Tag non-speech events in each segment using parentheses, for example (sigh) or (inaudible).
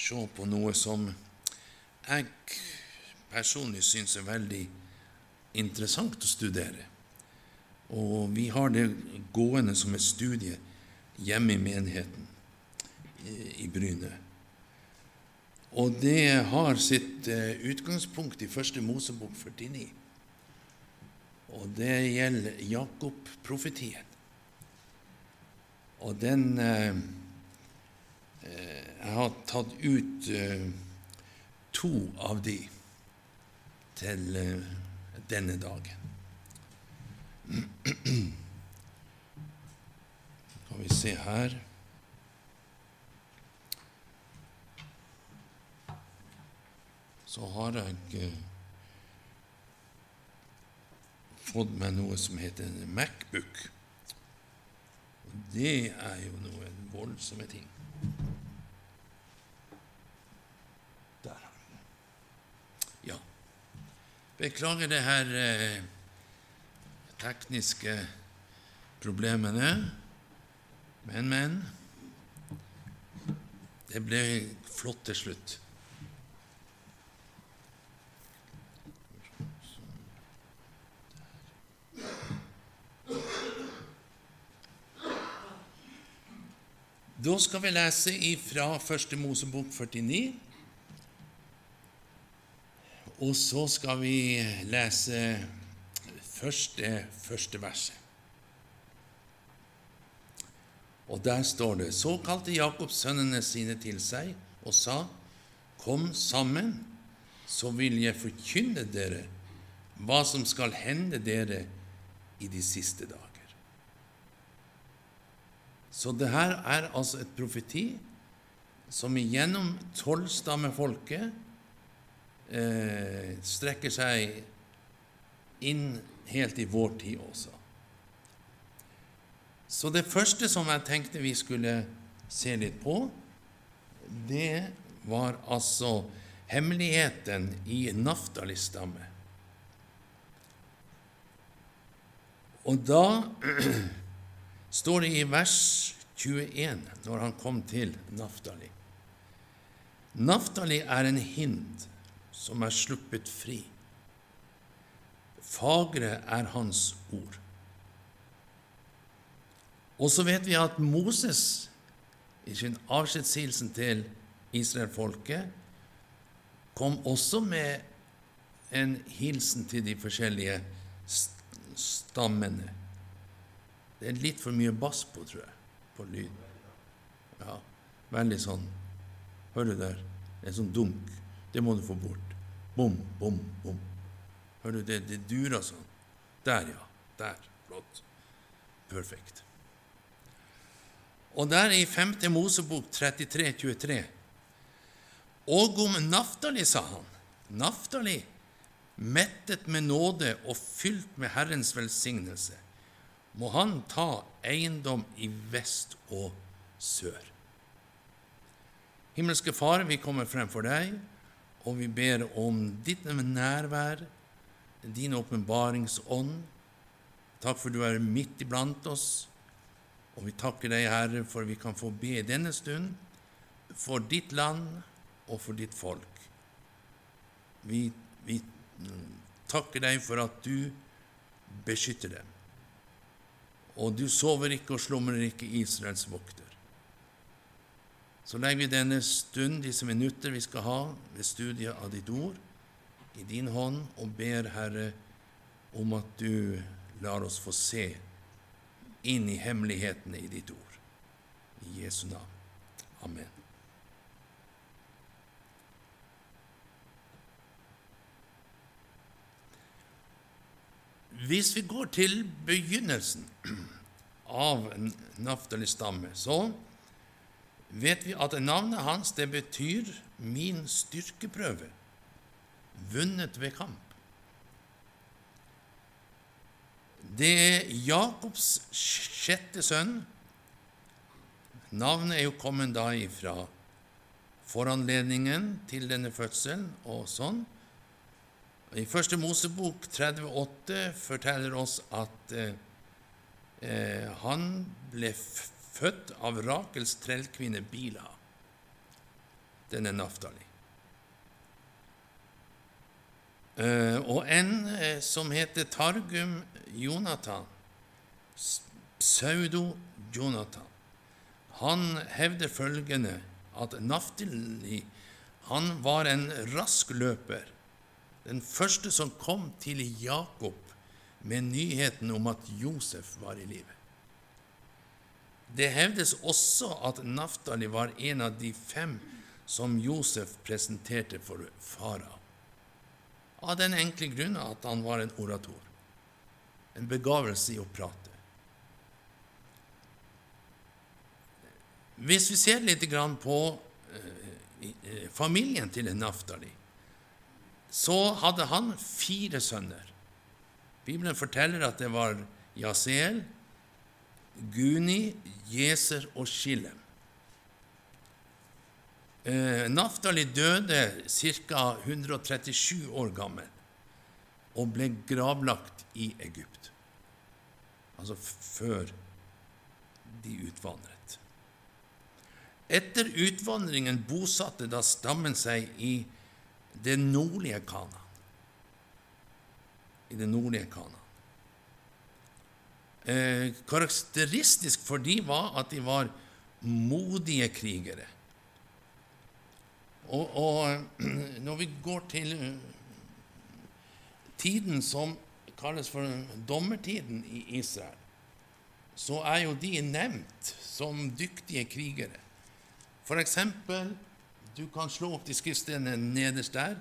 se på noe som jeg personlig syns er veldig interessant å studere. Og vi har det gående som et studie hjemme i menigheten i Bryne. Og det har sitt eh, utgangspunkt i Første Mosebok 49. Og det gjelder Jakob-profetien. Og den eh, eh, Jeg har tatt ut uh, to av de til uh, denne dagen. (clears throat) Skal vi se her Så har jeg uh, fått meg noe som heter en Macbook. Og det er jo noe voldsomme ting. Der har vi det. Ja. Beklager det her eh, tekniske problemene, men, men. Det ble flott til slutt. Da skal vi lese fra Første Mosebok 49. Og så skal vi lese første, første verset. Og der står det Så kalte Jakob sønnene sine til seg og sa:" Kom sammen, så vil jeg forkynne dere hva som skal hende dere i de siste dager. Så det her er altså et profeti som igjennom tolvstammefolket eh, strekker seg inn helt i vår tid også. Så det første som jeg tenkte vi skulle se litt på, det var altså hemmeligheten i Naftali-stamme. Og da (clears throat) står det i vers 21, når han kom til Naftali. Naftali er en hind som er sluppet fri. Fagre er hans ord. Og så vet vi at Moses i sin avskjedshilsen til israelfolket kom også med en hilsen til de forskjellige stammene. Det er litt for mye bass på, tror jeg, på lyd. Ja, veldig sånn Hører du der? Er sånn dunk. Det må du få bort. Bom, bom, bom. Hører du det? Det durer sånn. Der, ja. Der. Flott. Perfekt. Og der i 5. Mosebok 33, 23 Og om Naftali, sa han. Naftali, mettet med nåde og fylt med Herrens velsignelse må han ta eiendom i vest og sør. Himmelske Far, vi kommer frem for deg, og vi ber om ditt nærvær, din åpenbaringsånd. Takk for du er midt iblant oss, og vi takker deg, Herre, for vi kan få be denne stund for ditt land og for ditt folk. Vi, vi takker deg for at du beskytter dem og du sover ikke og slumrer ikke, Israels vokter. Så legger vi denne stund, disse minutter vi skal ha ved studiet av ditt ord, i din hånd, og ber, Herre, om at du lar oss få se inn i hemmelighetene i ditt ord. I Jesu navn. Amen. Hvis vi går til begynnelsen av Naftali-stamme, så vet vi at navnet hans det betyr 'min styrkeprøve', vunnet ved kamp. Det er Jakobs sjette sønn. Navnet er jo kommet da ifra foranledningen til denne fødselen og sånn. I Første Mosebok 38 forteller oss at eh, eh, han ble født av Rakels trellkvinne Bila. denne Naftali. Eh, og en eh, som heter Targum Jonathan, pseudo-Jonathan, han hevder følgende at Naftali han var en rask løper, den første som kom til Jakob med nyheten om at Josef var i live. Det hevdes også at Naftali var en av de fem som Josef presenterte for farao, av den enkle grunn at han var en orator, en begavelse i å prate. Hvis vi ser litt på eh, eh, familien til Naftali, så hadde han fire sønner. Bibelen forteller at det var Jasel, Guni, Jeser og Shilem. Eh, Naftali døde ca. 137 år gammel og ble gravlagt i Egypt, altså før de utvandret. Etter utvandringen bosatte da stammen seg i det nordlige Kana. I det nordlige Kana. Eh, karakteristisk for de var at de var modige krigere. Og, og når vi går til eh, tiden som kalles for dommertiden i Israel, så er jo de nevnt som dyktige krigere. For eksempel, du kan slå opp de skriftstedene nederst der.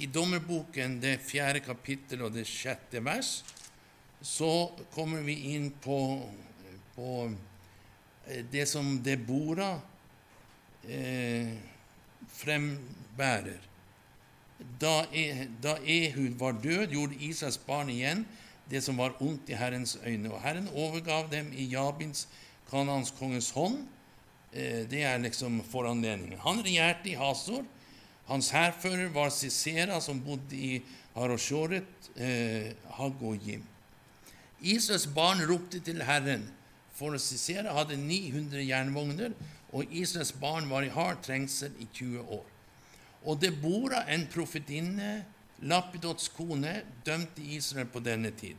I dommerboken, det fjerde kapittel og det sjette vers, så kommer vi inn på, på eh, det som Debora eh, frembærer. Da, da Ehud var død, gjorde Isas barn igjen det som var ondt i Herrens øyne. Og Herren overgav dem i Jabins, Kanans konges hånd. Eh, det er liksom foranledningen. Han regjerte i Hasor. Hans hærfører var Sisera, som bodde i Haroshoret, eh, Hagojim. Israels barn ropte til Herren, for å Sisera hadde 900 jernvogner, og Israels barn var i hard trengsel i 20 år. Og Debora, en profetinne, Lapidots kone, dømte Israel på denne tid.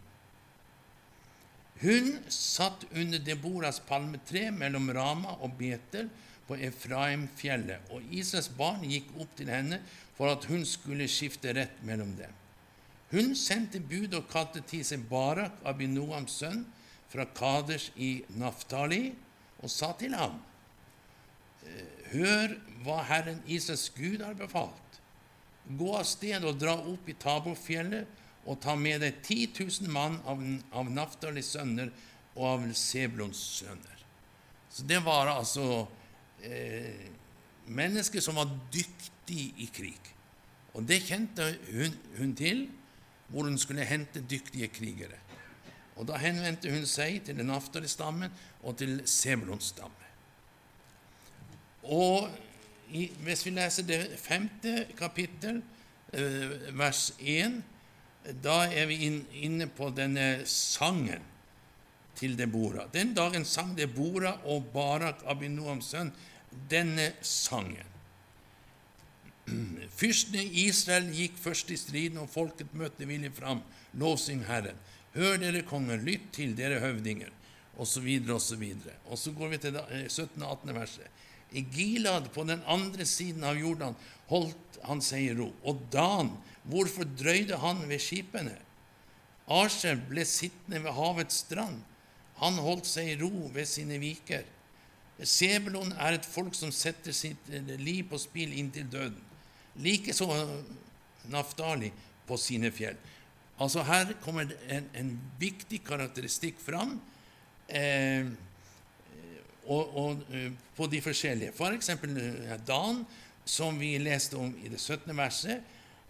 Hun satt under Deboras palmetre mellom Rama og Betel på Efraimfjellet, og Israels barn gikk opp til henne for at hun skulle skifte rett mellom dem. Hun sendte bud og kalte til seg Barak, Abinoams sønn, fra Kaders i Naftali, og sa til ham:" «Eh, hør hva Herren Israels Gud har befalt. Gå av sted og dra opp i Taborfjellet og ta med deg 10 000 mann av, av Naftalis sønner og av Seblons sønner. Så det var altså eh, mennesker som var dyktige i krig. Og det kjente hun, hun til hvor hun skulle hente dyktige krigere. Og Da henvendte hun seg til den Naftali-stammen og til Sebulons-stammen. Og i, Hvis vi leser det femte kapittel, eh, vers 1, da er vi inn, inne på denne sangen til Debora. Den dagen sang Debora og Barak Abinoams sønn denne sangen. (clears throat) Fyrsten i Israel gikk først i striden, og folket møtte villig fram. Lovsyng Herren. Hør dere konger, lytt til dere høvdinger, osv., osv. Og så går vi til 17. og 18. verset. I Gilad, på den andre siden av Jordan, holdt han seg i ro. Og Dan, hvorfor drøyde han ved skipene? Asher ble sittende ved havets strand. Han holdt seg i ro ved sine viker. Sebelon er et folk som setter sitt liv på spill inntil døden. Likeså Naftali på sine fjell. Altså Her kommer en, en viktig karakteristikk fram eh, og, og, eh, på de forskjellige. F.eks. For eh, Dan, som vi leste om i det 17. verset.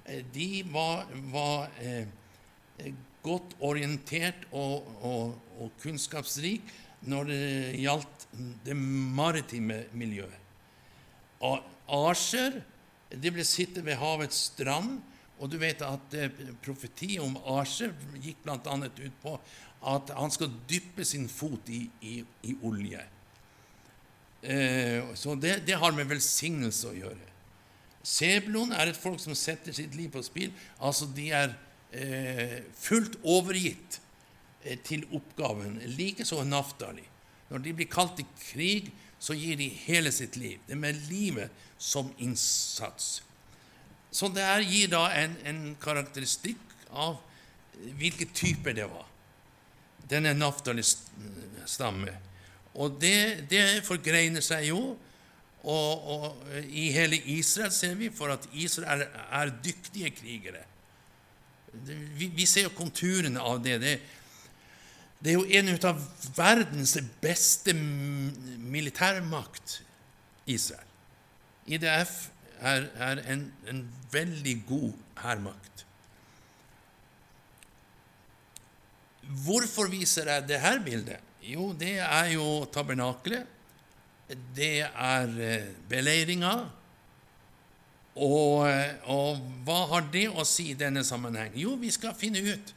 Eh, de var, var eh, godt orientert og, og, og kunnskapsrik når det gjaldt det maritime miljøet. Og Asher de ble sittende ved havets strand, og du vet at profeti om Asher gikk bl.a. ut på at han skal dyppe sin fot i, i, i olje. Eh, så det, det, har med velsignelse å gjøre. Sebulon er et folk som setter sitt liv på spill. Altså, de er eh, fullt overgitt eh, til oppgaven. Likeså Naftali. Når de blir kalt til krig, så gir de hele sitt liv. Det er med livet som innsats. Så det her gir da en, en karakteristikk av hvilke typer det var. Denne Naftali-stamme. Og det, det forgreiner seg jo. Og, og, i hele Israel ser vi for at Israel er, er dyktige krigere. Vi, vi, ser jo konturene av det. det. Det. er jo en av verdens beste militærmakt, Israel. IDF er, er en, en veldig god hærmakt. Hvorfor viser jeg det her bildet? Jo, det er jo tabernakelet. Det er eh, beleiringa. Og, eh, og, hva har det å si i denne sammenheng? Jo, vi skal finne ut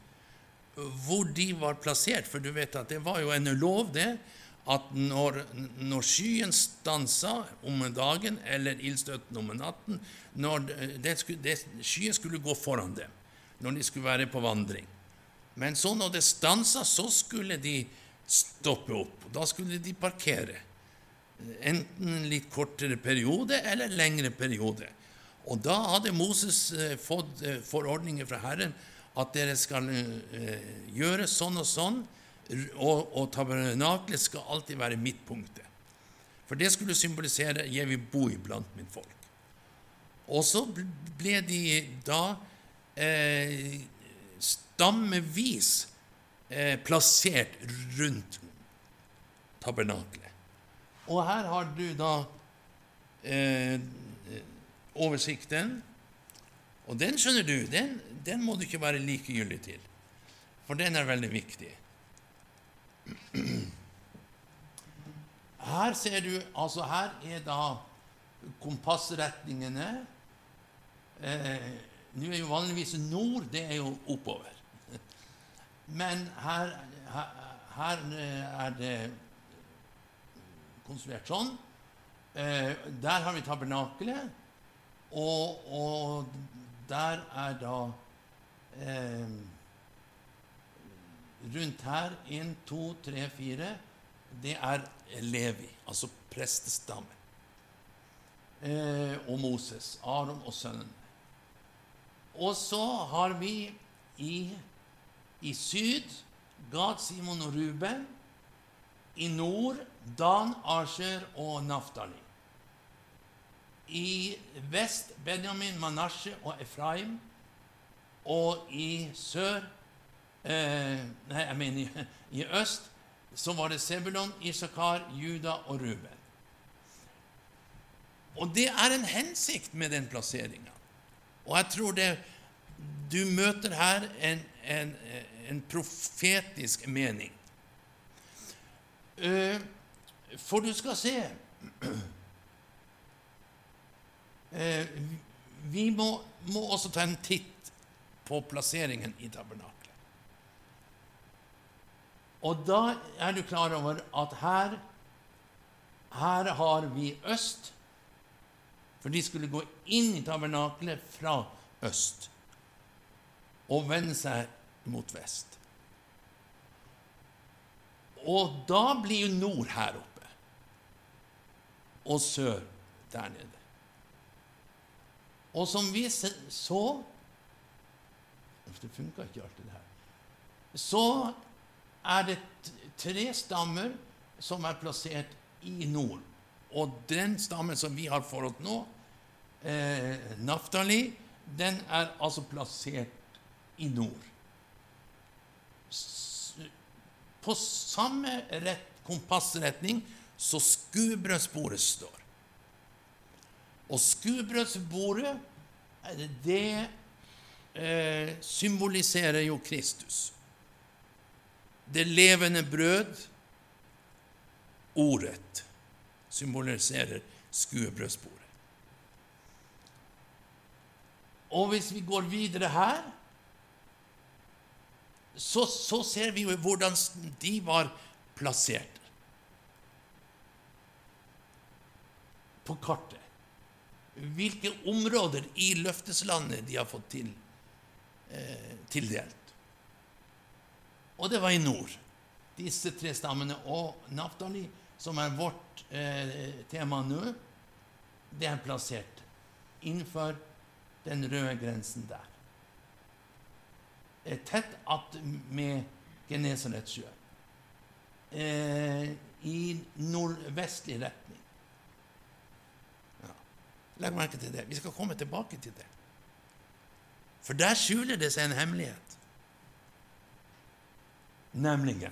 hvor de var plassert. For du vet at det var jo en lov, det, at når, når skyen stansa om dagen eller ildstøtten om natten når det skulle, det, Skyen skulle gå foran dem når de skulle være på vandring. Men så når det stansa, så skulle de stoppe opp. Da skulle de parkere. Enten en litt kortere periode eller lengre periode. Og da hadde Moses eh, fått eh, forordninger fra Herren at dere skal eh, gjøre sånn og sånn, og, og tabernaklet skal alltid være midtpunktet. For det skulle symbolisere 'jeg vil bo iblant mitt folk'. Og så ble de da eh, stammevis eh, plassert rundt tabernaklet. Og her har du da eh, oversikten. Og den skjønner du, den, den må du ikke være likegyldig til, for den er veldig viktig. Her ser du Altså, her er da kompassretningene. Eh, Nå er jo vanligvis nord, det er jo oppover. Men her, her, her er det konstruert sånn. Eh, der har vi tabernakelet, og, og, der er da eh, rundt her én, to, tre, fire Det er Levi, altså prestestammen. Eh, og Moses, Aron og sønnen. Og så har vi i, i syd Gad, Simon og Ruben. I nord Dan, Asher og Naftali. I vest Benjamin, Manasje og Efraim. Og i sør eh, Nei, jeg mener i, øst så var det Sebulon, Isakar, Juda og Ruben. Og det er en hensikt med den plasseringa. Og jeg tror det du møter her en, en, en profetisk mening. Uh, for du skal se (clears throat) uh, Vi må, må også ta en titt på plasseringen i tabernaklet. Og da er du klar over at her, her har vi øst, for de skulle gå inn i tabernaklet fra øst og vende seg mot vest. Og da blir jo nord her oppe og sør der nede. Og som vi så Det funka ikke alltid, det her. Så er det tre stammer som er plassert i nord. Og den stammen som vi har forhold nå, eh, Naftali, den er altså plassert i nord. På samme rett, kompassretning så skubrødsbordet står. Og skubrødsbordet, det eh, symboliserer jo Kristus det levende brød, ordet, symboliserer skuebrødsbordet. Og hvis vi går videre her, så, så ser vi jo hvordan de var plassert på kartet. hvilke områder i løfteslandet de har fått til, eh, tildelt. Og det var i nord. Disse tre stammene og Naftali, som er vårt eh, tema nå, det er plassert innenfor den røde grensen der. Eh, tett Genesarets sjø. Eh, I nordvestlig retning. Ja. Legg merke til det. Vi skal komme tilbake til det. For der skjuler det seg en hemmelighet. Nemlig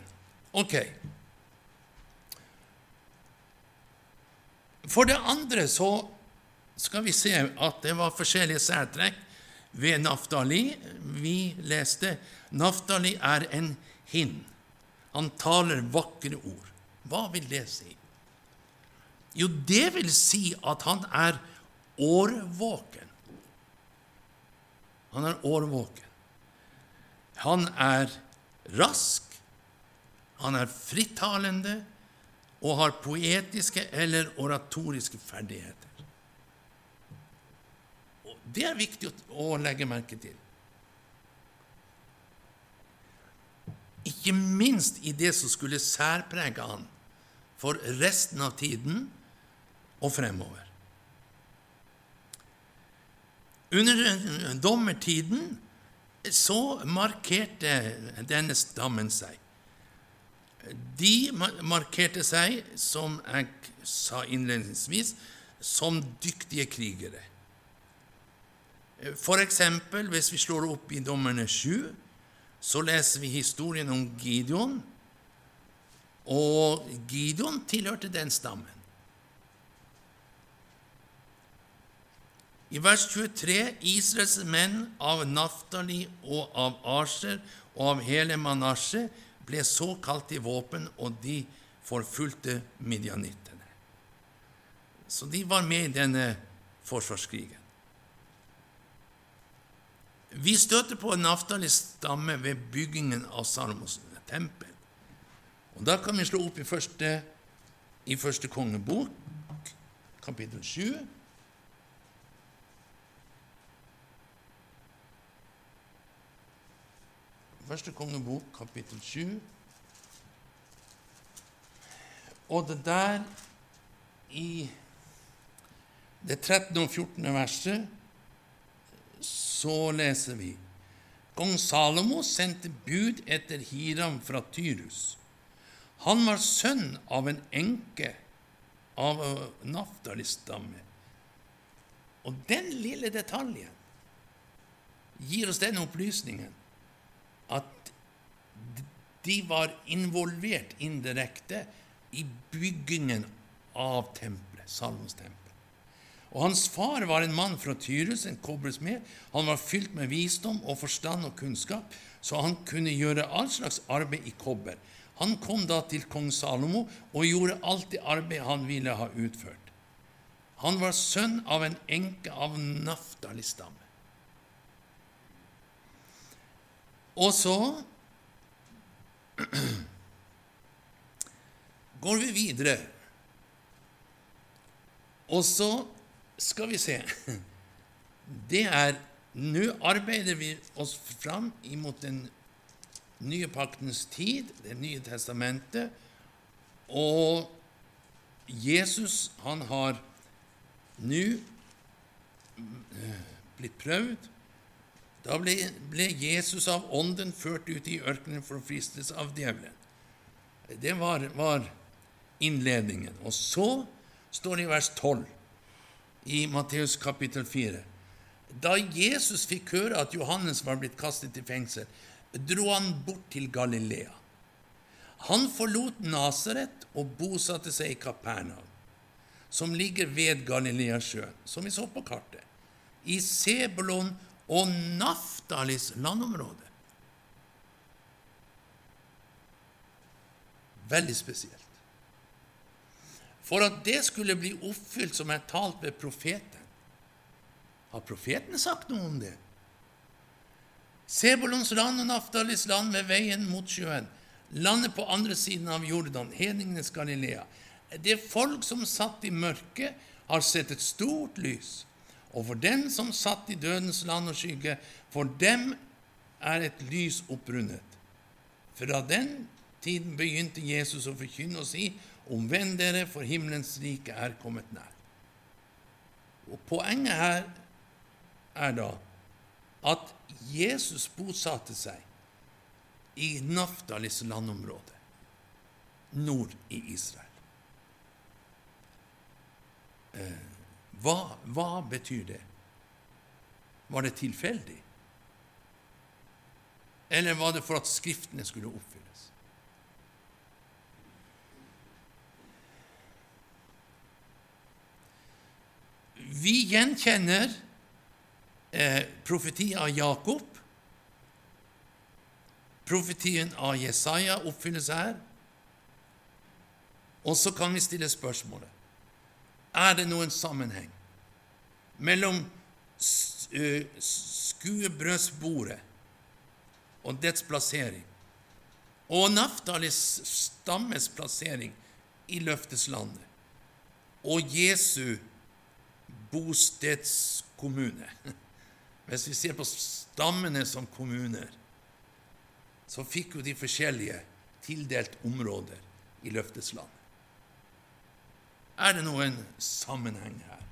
Ok. For det andre så skal vi se at det var forskjellige særtrekk ved Naftali. Vi leste Naftali er en hind. Han taler vakre ord. Hva vil det si? Jo, det vil si at han er årvåken. Han er årvåken. Han er rask, han er frittalende og har poetiske eller oratoriske ferdigheter. Det er viktig å legge merke til. Ikke minst i det som skulle særprege han for resten av tiden og fremover. Under dommertiden så markerte denne stammen seg. De markerte seg, som jeg sa innledningsvis, som dyktige krigere. For eksempel, hvis vi slår opp i Dommerne 7, så leser vi historien om Gideon. Og Gideon tilhørte den stammen. I vers 23.: Israels menn av Naftali og av Asher og av hele Manasje ble så kalt i våpen, og de forfulgte midjanittene. Så de var med i denne forsvarskrigen. Vi støter på Naftalis stamme ved byggingen av Salomos tempel. Og Da kan vi slå opp i første, i første kongebok, kapittel 7. Første kongebok, kapittel 7. Og det der i det 13. og 14. verset så leser vi Kong Salomo sendte bud etter Hiram fra Tyrus. Han var sønn av en enke av Naftalis stamme. Og den lille detaljen gir oss den opplysningen at de var involvert indirekte i byggingen av tempelet, Salomos tempel. Og hans far var en mann fra Tyrus, en kobbersmed. Han var fylt med visdom og forstand og kunnskap, så han kunne gjøre all slags arbeid i kobber. Han kom da til kong Salomo og gjorde alt det arbeidet han ville ha utført. Han var sønn av en enke av Naftali-stamme. Og så går vi videre. Og så skal vi se Det er Nå arbeider vi oss fram imot den nye paktens tid, Det nye testamentet, og Jesus, han har nå blitt prøvd. Da ble, ble, Jesus av ånden ført ut i ørkenen for å fristes av djevelen. Det var, var innledningen. Og så står det i vers 12 i Matteus kapittel 4. Da Jesus fikk høre at Johannes var blitt kastet i fengsel, dro han bort til Galilea. Han forlot Nasaret og bosatte seg i Kapernaum, som ligger ved Galileasjøen, som vi så på kartet, i Sebulon og Naftalis landområde. Veldig spesielt for at det skulle bli oppfylt som er talt ved profeten. Har profeten sagt noe om det? Sebolons land og Naftalis land ved veien mot sjøen, landet på andre siden av Jordan, hedningenes Galilea. Det folk som satt i mørket, har sett et stort lys. Og for den som satt i dødens land og skygge, for dem er et lys opprundet. Fra den tiden begynte Jesus å forkynne og si, omvend dere, for himmelens rike er kommet nær. Og Poenget her er da at Jesus bosatte seg i Naftalis landområde, nord i Israel. Eh, hva, hva betyr det? Var det tilfeldig? Eller var det for at Skriftene skulle oppfylles? Vi gjenkjenner eh, profetien av Jakob. Profetien av Jesaja oppfylles her. Og så kan vi stille spørsmålet er det noen sammenheng mellom skuebrødsbordet og dets plassering og Naftalis stammes plassering i løfteslandet og Jesu bostedskommune. (laughs) Hvis vi ser på stammene som kommuner, så fikk jo de forskjellige tildelt områder i løfteslandet. Er det noen sammenheng her?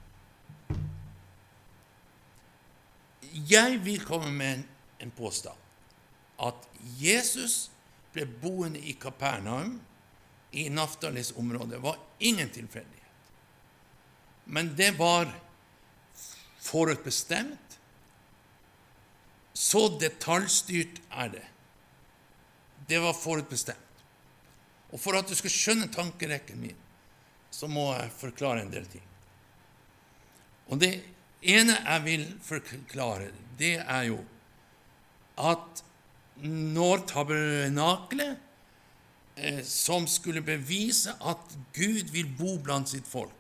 Jeg vil komme med en, påstand at Jesus ble boende i Kapernaum, i Naftalis område, var ingen tilfeldighet. Men det var forutbestemt. Så detaljstyrt er det. Det var forutbestemt. Og for at du skal skjønne tankerekken min, så må jeg forklare en del ting. Og det ene jeg vil forklare, det er jo at når tabernaklet, eh, som skulle bevise at Gud vil bo blant sitt folk,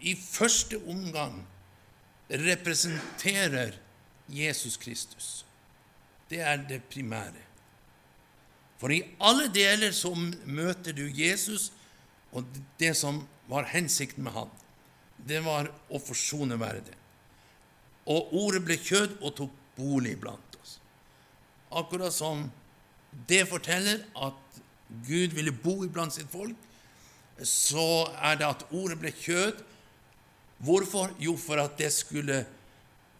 i første omgang representerer Jesus Kristus. Det er det primære. For i alle deler så møter du Jesus og det som var hensikten med han, det var å forsone verden. Og ordet ble kjød og tok bolig blant oss. Akkurat som det forteller at Gud ville bo iblant sitt folk, så er det at ordet ble kjød. Hvorfor? Jo, for at det skulle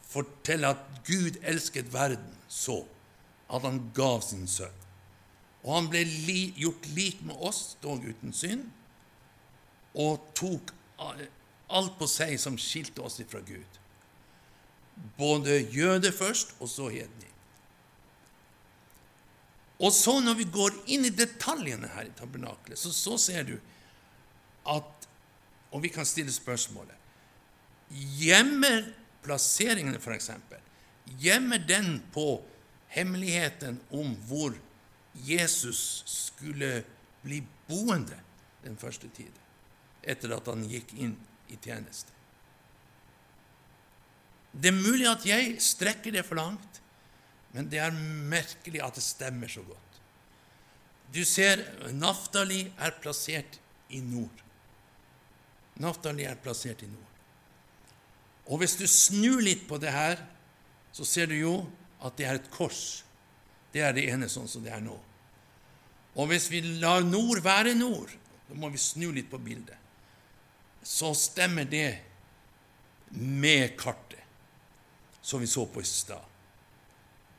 fortelle at Gud elsket verden så at han gav sin sønn. Og han ble li, gjort lik med oss, dog uten synd, og tok alt på seg som skilte oss fra Gud. Både jøder først, og så hedning. Og så, når vi går inn i detaljene her i tabernaklet, så, så ser du at Og vi kan stille spørsmålet Gjemmer plasseringene, f.eks., gjemmer den på hemmeligheten om hvor Jesus skulle bli boende den første tiden? Etter at han gikk inn i tjeneste. Det er mulig at jeg strekker det for langt, men det er merkelig at det stemmer så godt. Du ser, Naftali er plassert i nord. Naftali er plassert i nord. Og hvis du snur litt på det her, så ser du jo at det er et kors. Det er det ene sånn som det er nå. Og hvis vi lar nord være nord, da må vi snu litt på bildet så stemmer det med kartet som vi så på i stad.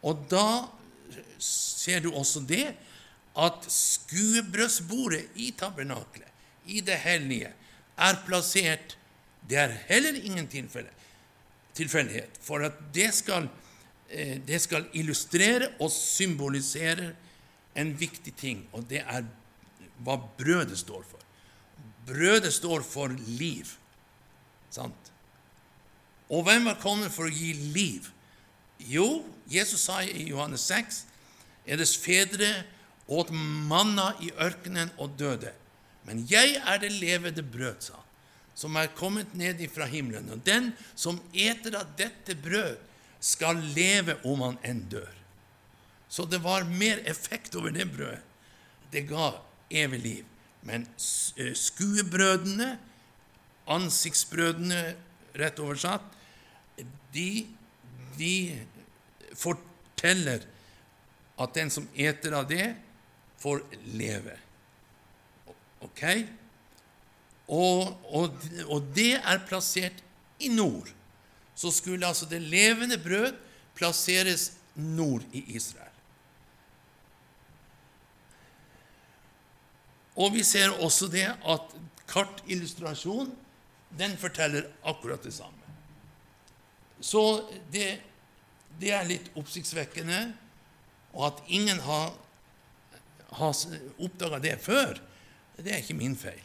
Og da ser du også det at skuebrødsbordet i tabernaklet, i det hellige, er plassert Det er heller ingen tilfelle, tilfeldighet, for at det skal, eh, det skal illustrere og symbolisere en viktig ting, og det er hva brødet står for. Brødet står for liv. Sant? Og hvem er kommet for å gi liv? Jo, Jesus sa i Johannes 6 Eders fedre åt manna i ørkenen og døde. Men jeg er det levende brød, sa han, som er kommet ned fra himmelen. Og den som eter av dette brød, skal leve om han enn dør. Så det var mer effekt over det brødet. Det ga evig liv. Men skuebrødrene, skuebrødene, ansiktsbrødene, rett oversatt, de, de forteller at den som eter av det, får leve. Ok? Og, og, og det er plassert i nord. Så skulle altså det levende brød plasseres nord i Israel. Og vi ser også det at kartillustrasjon den forteller akkurat det samme. Så det, det er litt oppsiktsvekkende, og at ingen har, har oppdaga det før, det er ikke min feil.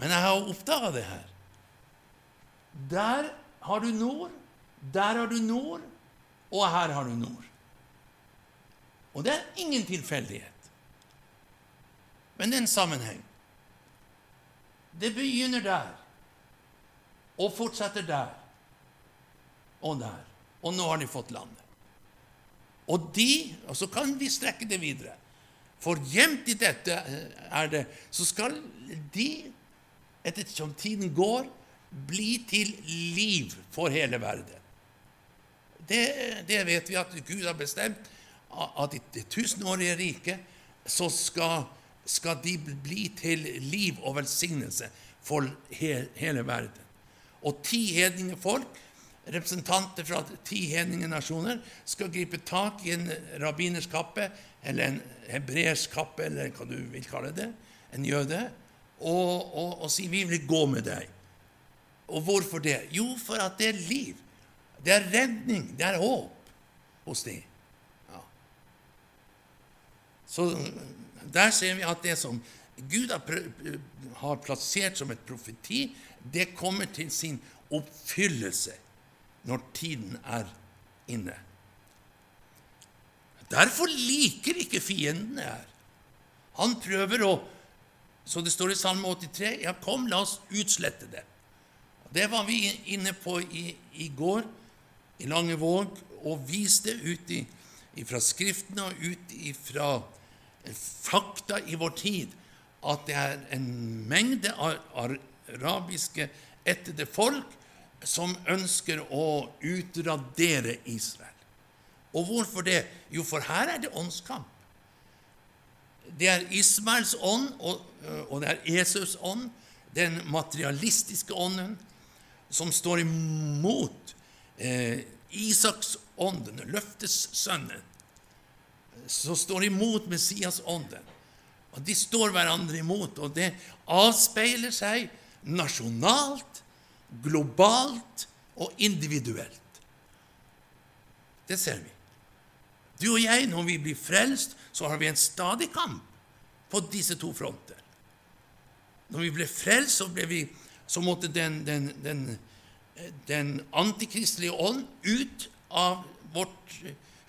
Men jeg har oppdaga det her. Der har du nord, der har du nord, og her har du nord. Og det er ingen tilfeldighet. Men det er en sammenheng. Det begynner der og fortsetter der og der. Og nå har de fått landet. Og de Og så kan vi strekke det videre. For gjemt i dette er det Så skal de, etter som tiden går, bli til liv for hele verden. Det, det vet vi at Gud har bestemt. At i det tusenårige riket så skal skal de bli til liv og velsignelse for hele verden. Og ti hedninge folk, representanter fra ti hedninge nasjoner, skal gripe tak i en rabbiners kappe, eller en hebreersk kappe, eller hva du vil kalle det, en jøde, og, og, og si 'Vi vil gå med deg'. Og hvorfor det? Jo, for at det er liv. Det er redning. Det er håp hos dem. Ja. Så der ser vi at det som Gud har plassert som et profeti, det kommer til sin oppfyllelse når tiden er inne. Derfor liker ikke fiendene her. Han prøver å Så det står i Salme 83 Ja, kom, la oss utslette det. Det var vi inne på i, i går i Langevåg og viste ut fra Skriftene og ut ifra fakta i vår tid at det er en mengde arabiske ættede folk som ønsker å utradere Israel. Og hvorfor det? Jo, for her er det åndskamp. Det er Ismaels ånd, og, det er Jesus ånd, den materialistiske ånden, som står imot eh, Isaks ånd, den løftessønnen som står imot Messias-ånden. Og De står hverandre imot, og det avspeiler seg nasjonalt, globalt og individuelt. Det ser vi. Du og jeg, når vi blir frelst, så har vi en stadig kamp på disse to fronter. Når vi ble frelst, så, ble vi, så måtte den, den, den, den antikristelige ånd ut av vårt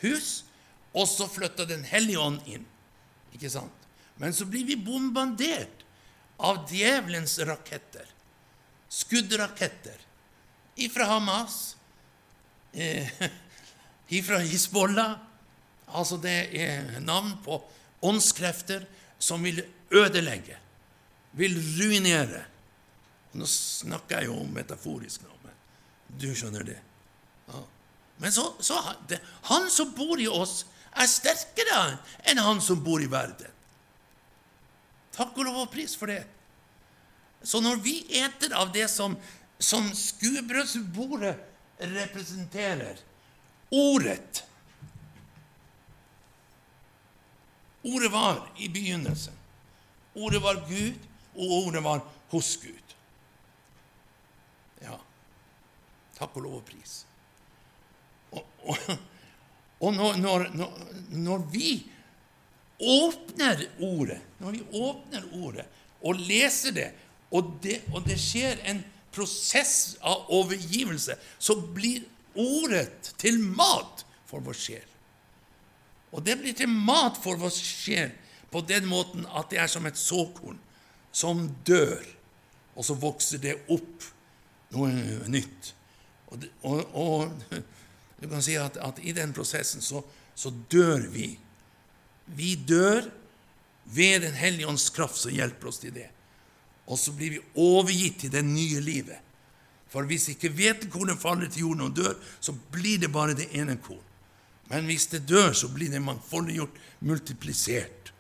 hus og så flytta Den hellige ånd inn. Ikke sant? Men så blir vi bombardert av djevelens raketter. Skuddraketter. Ifra Hamas, eh, (laughs) ifra Hizbollah Altså, det er navn på åndskrefter som vil ødelegge, vil ruinere. Nå snakker jeg jo metaforisk nå, men du skjønner det. Ja. Men så, så det, han som bor i oss, er sterkere enn han som bor i verden. Takk og lov og pris for det. Så når vi eter av det som, som skuebrødsbordet representerer, ordet Ordet var i begynnelsen. Ordet var Gud, og ordet var hos Gud. Ja. Takk og lov og pris. Og, og, og når, når, når, vi åpner ordet, når vi åpner ordet og leser det, og det, og det skjer en prosess av overgivelse, så blir ordet til mat for vår sjel. Og det blir til mat for vår sjel på den måten at det er som et såkorn som dør, og så vokser det opp noe nytt. Og, og, og du kan si at, at i den prosessen så, så, dør vi. Vi dør ved Den hellige ånds kraft som hjelper oss til det. Og så blir vi overgitt til det nye livet. For hvis ikke hvetekornet faller til jorden og dør, så blir det bare det ene korn. Men hvis det dør, så blir det mangfoldiggjort, multiplisert.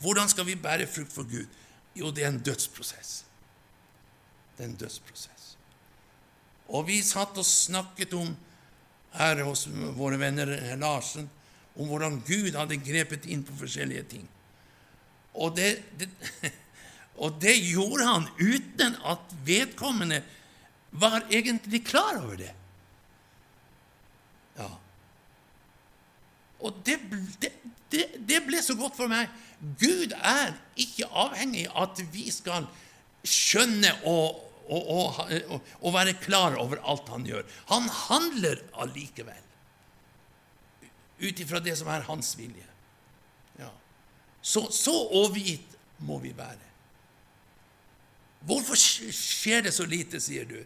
Hvordan skal vi bære frukt for Gud? Jo, det er en dødsprosess. Det er en dødsprosess. Og vi satt og snakket om her hos våre venner Larsen om hvordan Gud hadde grepet inn på forskjellige ting. Og det, det, (laughs) og det gjorde han uten at vedkommende var egentlig klar over det. Ja. Og det, det, det, ble så godt for meg. Gud er ikke avhengig av at vi skal skjønne og, og, og, og, være klar over alt han gjør. Han handler allikevel ut ifra det som er hans vilje. Ja. Så, så overgitt må vi være. Hvorfor skjer det så lite, sier du?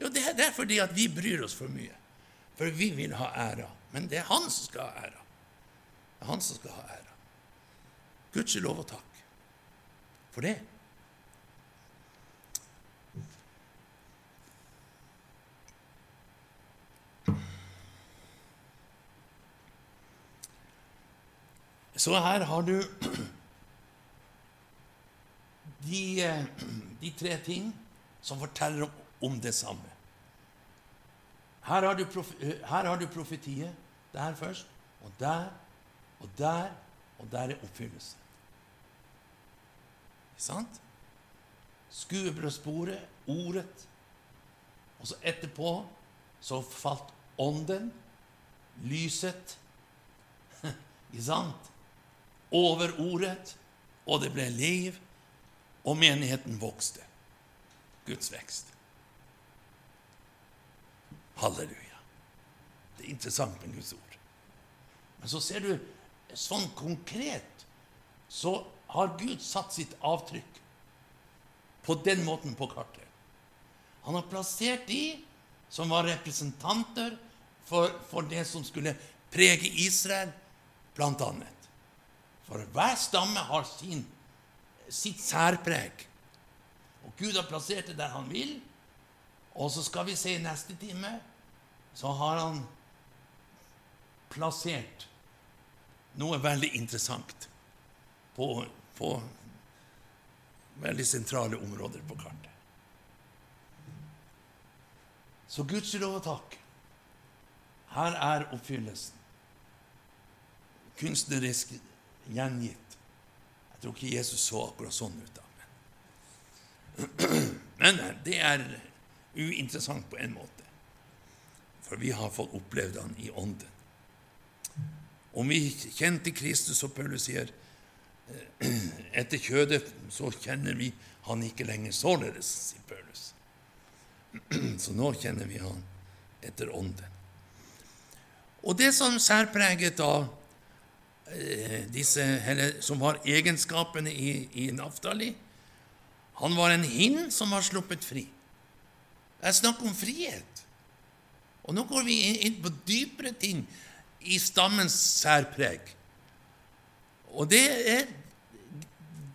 Jo, det er fordi at vi bryr oss for mye. For vi vil ha æra. Men det er han som skal ha æra. Det er han som skal ha æra. Gudskjelov og takk for det. Så her har du de, eh, de tre ting som forteller om det samme. Her har du, eh, her har du profetiet. Der først, og der, og der, og der er oppfyllelse. Ikke sant? Skuebrødsporet, ordet. Og så etterpå så falt ånden, lyset, (laughs) ikke sant? Over ordet, og det ble liv, og menigheten vokste. Guds vekst. Halleluja. Det er interessant med Guds ord. Men så ser du sånn konkret så har Gud satt sitt avtrykk på den måten på kartet. Han har plassert de som var representanter for, for det som skulle prege Israel, blant annet. For hver stamme har sin, sitt særpreg. Og Gud har plassert det der han vil, og så skal vi se i neste time, så har han plassert noe veldig interessant på, på veldig sentrale områder på kartet. Så gudskjelov og takk. Her er oppfyllelsen. Kunstnerisk gjengitt. Jeg tror ikke Jesus så akkurat sånn ut. da. Men (clears throat) det er uinteressant på en måte. For vi har fått opplevd han i ånden. Om vi kjente Kristus, og Paulus sier, (clears throat) etter kjødet, så kjenner vi han ikke lenger således, sier Paulus. (clears throat) Så nå kjenner vi han etter ånden. Og det som særpreget av disse, eller, som var egenskapene i, i Naftali Han var en hind som var sluppet fri. Det er snakk om frihet. Og nå går vi inn på dypere ting i stammens særpreg. Og det er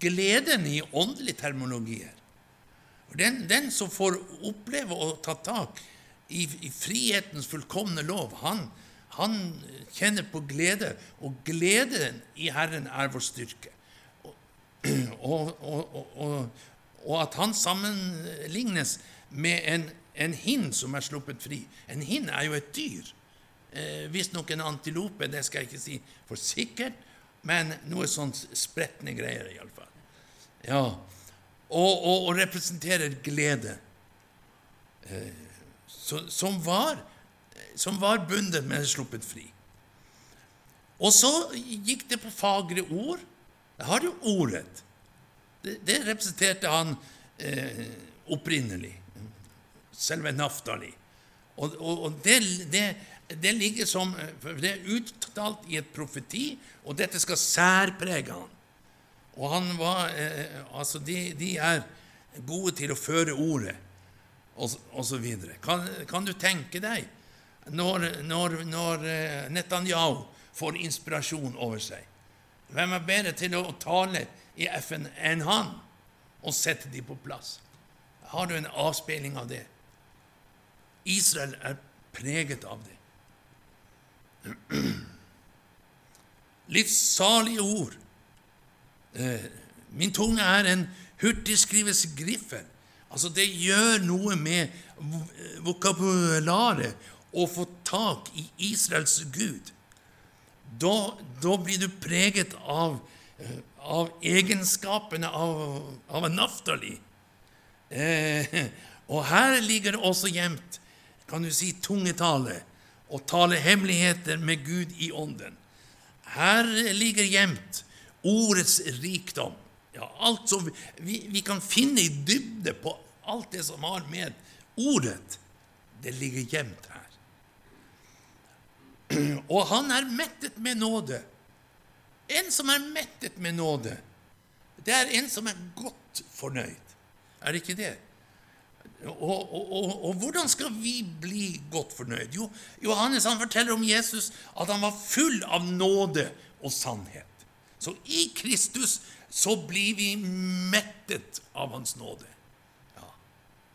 gleden i åndelige terminologier. Den, den, som får oppleve å ta tak i, i frihetens fullkomne lov, han, han, kjenner på glede, og gleden i Herren er vår styrke. Og, og, og, og at han sammenlignes med en en hind som er sluppet fri. En hind er jo et dyr. Eh, Visstnok en antilope, det skal jeg ikke si for sikkert, men noe sånn spretne greier, iallfall. Ja. Og, og, og representerer glede. Eh, så, som, var, som var bundet, men sluppet fri. Og så gikk det på fagre ord. Jeg har jo ordet. Det, det representerte han eh, opprinnelig selve Naftali. Og, og, og det, det, det, ligger som Det er uttalt i et profeti, og dette skal særprege han. Og han var eh, Altså, de, de, er gode til å føre ordet, og, og så videre. Kan, kan, du tenke deg når, når, når eh, Netanyahu får inspirasjon over seg? Hvem er bedre til å tale i FN enn han og sette dem på plass? Har du en avspeiling av det? Israel er preget av det. (clears throat) Livssalige ord. Eh, min tunge er en hurtigskrives griffel. Altså, det gjør noe med vokabularet å få tak i Israels Gud. Da, da blir du preget av, eh, av egenskapene av, av Naftali. Eh, og her ligger det også gjemt kan du si, tungetale og tale hemmeligheter med Gud i ånden. Her ligger gjemt ordets rikdom. Ja, alt som vi, vi kan finne i dybde på alt det som har med ordet, det ligger gjemt. (clears throat) Og han er mettet med nåde. En som er mettet med nåde, det er en som er godt fornøyd. Er det ikke det? Og, og, og, og, hvordan skal vi bli godt fornøyd? Jo, Johannes han forteller om Jesus at han var full av nåde og sannhet. Så i Kristus så blir vi mettet av Hans nåde. Ja,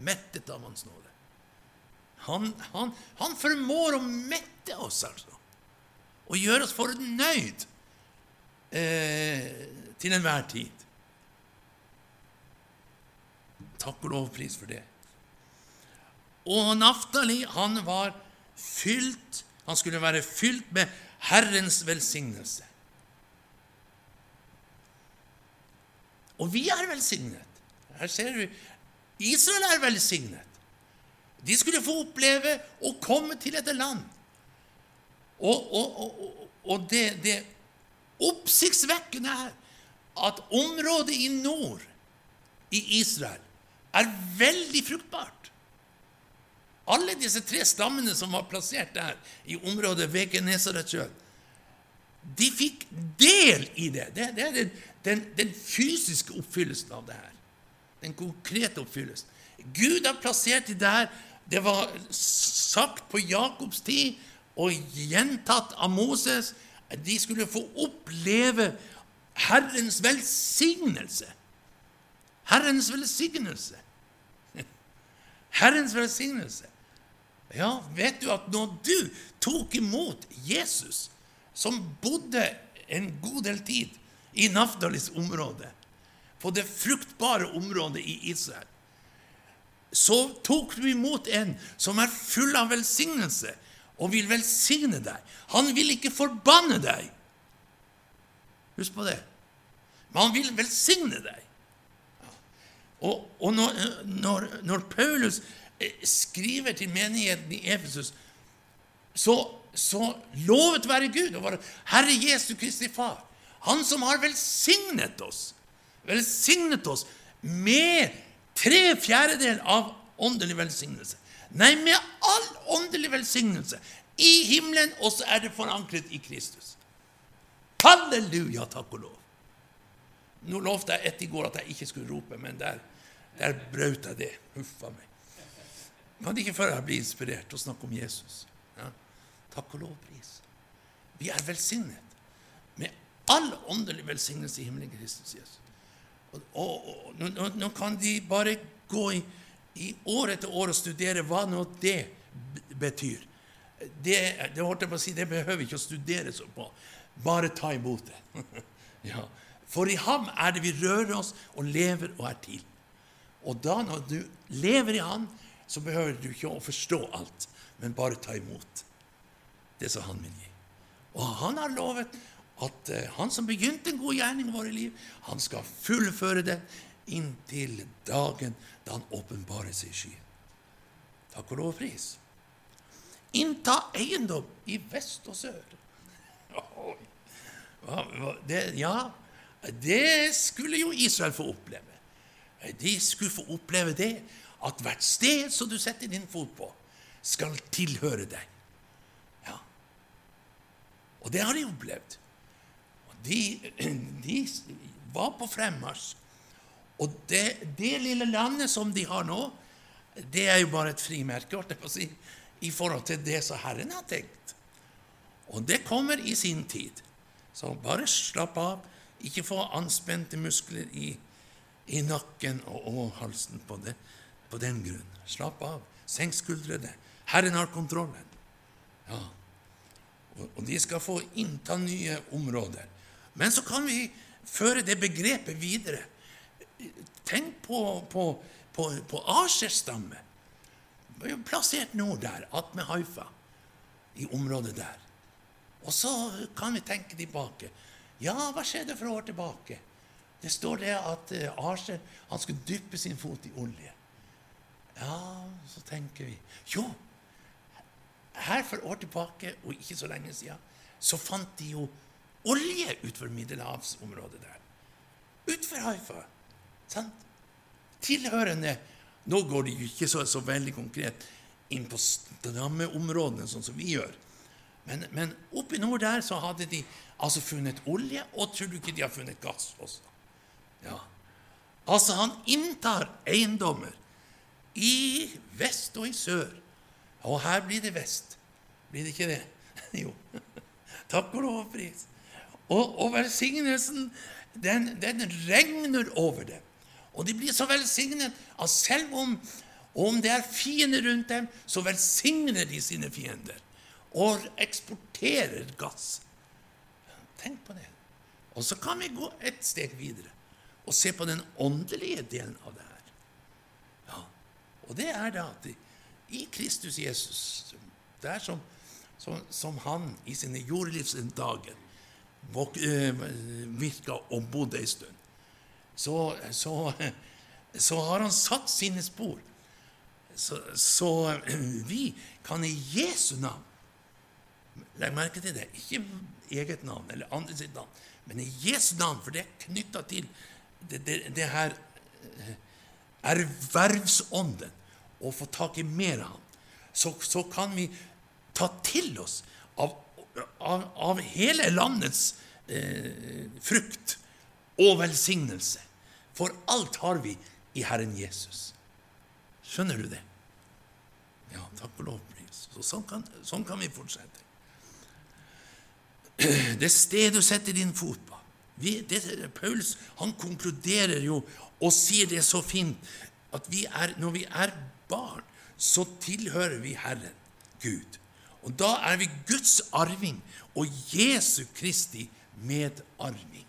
mettet av Hans nåde. Han, han, han formår å mette oss, altså. Og gjøre oss fornøyd eh, til enhver tid. Takk og lov pris for det. Og Naftali, han var fylt Han skulle være fylt med Herrens velsignelse. Og vi er velsignet. Her ser vi Israel er velsignet. De skulle få oppleve å komme til dette land. Og, og, og, og det, det oppsiktsvekkende er at området i nord i Israel er veldig fruktbart. Alle disse tre stammene som var plassert der i området ved Genesaretsjøen, de fikk del i det. Det, det er den, den, den, fysiske oppfyllelsen av det her. Den konkrete oppfyllelsen. Gud har plassert dem der. Det var sagt på Jakobs tid og gjentatt av Moses. at De skulle få oppleve Herrens velsignelse. Herrens velsignelse. (laughs) Herrens velsignelse. Ja, vet du at når du tok imot Jesus, som bodde en god del tid i Naftalis område, på det fruktbare området i Israel, så tok du imot en som er full av velsignelse og vil velsigne deg. Han vil ikke forbanne deg. Husk på det. Men han vil velsigne deg. Og, og når, når, når Paulus Eh, skriver til menigheten i Efesus, så, så lovet være Gud og være Herre Jesu Kristi Far, Han som har velsignet oss, velsignet oss med tre fjerdedeler av åndelig velsignelse. Nei, med all åndelig velsignelse i himmelen, og så er det forankret i Kristus. Halleluja, takk og lov. Nå lovte jeg etter i går at jeg ikke skulle rope, men der, der brøt jeg det. Huffa meg. Kan ikke før jeg blir inspirert til å snakke om Jesus. Ja. Takk og lov, pris. Vi er velsignet med all åndelig velsignelse i himmelen Kristus Jesus. Og, og, nå, nå, kan de bare gå i, i, år etter år og studere hva nå det betyr. Det, det, holdt jeg på å si, det behøver vi ikke å studere så på. Bare ta imot det. (laughs) ja. For i ham er det vi rører oss og lever og er til. Og da når du lever i ham, så behøver du ikke å forstå alt, men bare ta imot det som han vil gi. Og han har lovet at uh, han som begynte en god gjerning i våre liv, han skal fullføre det inntil dagen da han åpenbarer seg i skyen. Takk og lov og pris. Innta eiendom i vest og sør. (laughs) Det, ja, det skulle jo Israel få oppleve. De skulle få oppleve det at hvert sted som du setter din fot på, skal tilhøre deg. Ja. Og det har de opplevd. De, (clears throat) de var på fremmarsj. Og det, det, lille landet som de har nå, det er jo bare et frimerke si, i forhold til det som Herren har tenkt. Og det kommer i sin tid. Så bare slapp av. Ikke få anspente muskler i, i nakken og, og halsen på det på den grunn. Slapp av. Senk skuldrene. Herren har kontrollen. Ja. Og, og de skal få innta nye områder. Men så kan vi føre det begrepet videre. Tenk på, på, på, på Asers stamme. Plassert nord der, attmed Haifa, i området der. Og så kan vi tenke tilbake. Ja, hva skjedde for år tilbake? Det står det at uh, Asher han skulle dyppe sin fot i olje. Ja, så tenker vi Jo, her for år tilbake, og ikke så lenge siden, så fant de jo olje utenfor middelhavsområdet der. Utenfor Haifa. Sant? Tilhørende Nå går de jo ikke så, så veldig konkret inn på stammeområdene, sånn som vi gjør. Men, men oppe i nord der så hadde de altså funnet olje, og tror du ikke de har funnet gass også? Ja. Altså, han inntar eiendommer i vest og i sør. Og her blir det vest. Blir det ikke det? (laughs) jo. Takk og lov og pris. Og, og velsignelsen, den, den, regner over dem. Og de blir så velsignet at selv om, om det er fiender rundt dem, så velsigner de sine fiender. Og eksporterer gass. Tenk på det. Og så kan vi gå et steg videre og se på den åndelige delen av det her. Ja, Og det er da at i Kristus Jesus, der som, som, som han i sine jordlivsdager virka og bodde ei stund, så, så, så, har han satt sine spor. Så, så, vi kan i Jesu navn Legg merke til det. Ikke eget navn eller andre sitt navn, men i Jesu navn, for det er knytta til det, det, det, her eh, ervervsånden. Å få tak i mer av ham. Så, så kan vi ta til oss av av, av hele landets eh, frukt og velsignelse. For alt har vi i Herren Jesus. Skjønner du det? Ja, takk og lov. Så sånn, kan, sånn kan vi fortsette. (clears throat) Det sted du setter din fot på vi, det, Paulus han konkluderer jo og sier det så fint at vi er, når vi er barn, så tilhører vi Herren, Gud. Og da er vi Guds arving og Jesu Kristi medarving.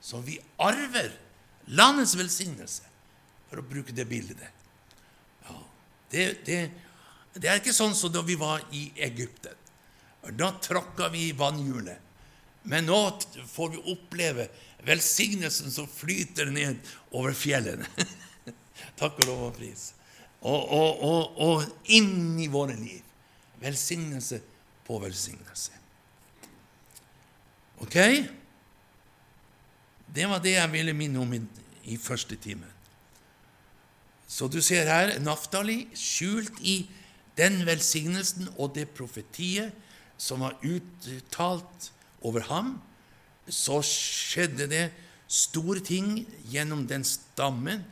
Så vi arver landets velsignelse, for å bruke det bildet. Ja, det, det, det, er ikke sånn som da vi var i Egypten. Da tråkka vi i vannhjulet. Men nå får vi oppleve velsignelsen som flyter ned over fjellene. (laughs) Takk og lov og pris. Og, og, og, og inn i våre liv. Velsignelse på velsignelse. Ok? Det var det jeg ville minne om i, i første time. Så du ser her Naftali skjult i den velsignelsen og det profetiet som var uttalt over ham. Så skjedde det store ting gjennom den stammen,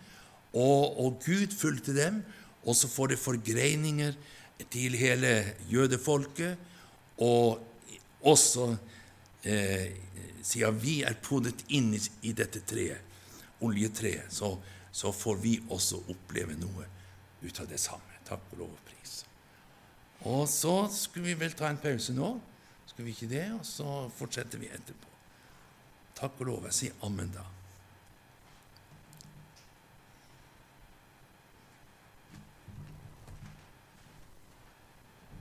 og, og Gud fulgte dem. Og så får det forgreininger til hele jødefolket, og også eh, siden vi er podet inn i, dette treet, oljetreet, så, så, får vi også oppleve noe ut av det samme. Takk og lov og pris. Og så skulle vi vel ta en pause nå. Skulle vi ikke det? Og så fortsetter vi etterpå. Takk og lov. Jeg sier ammen da.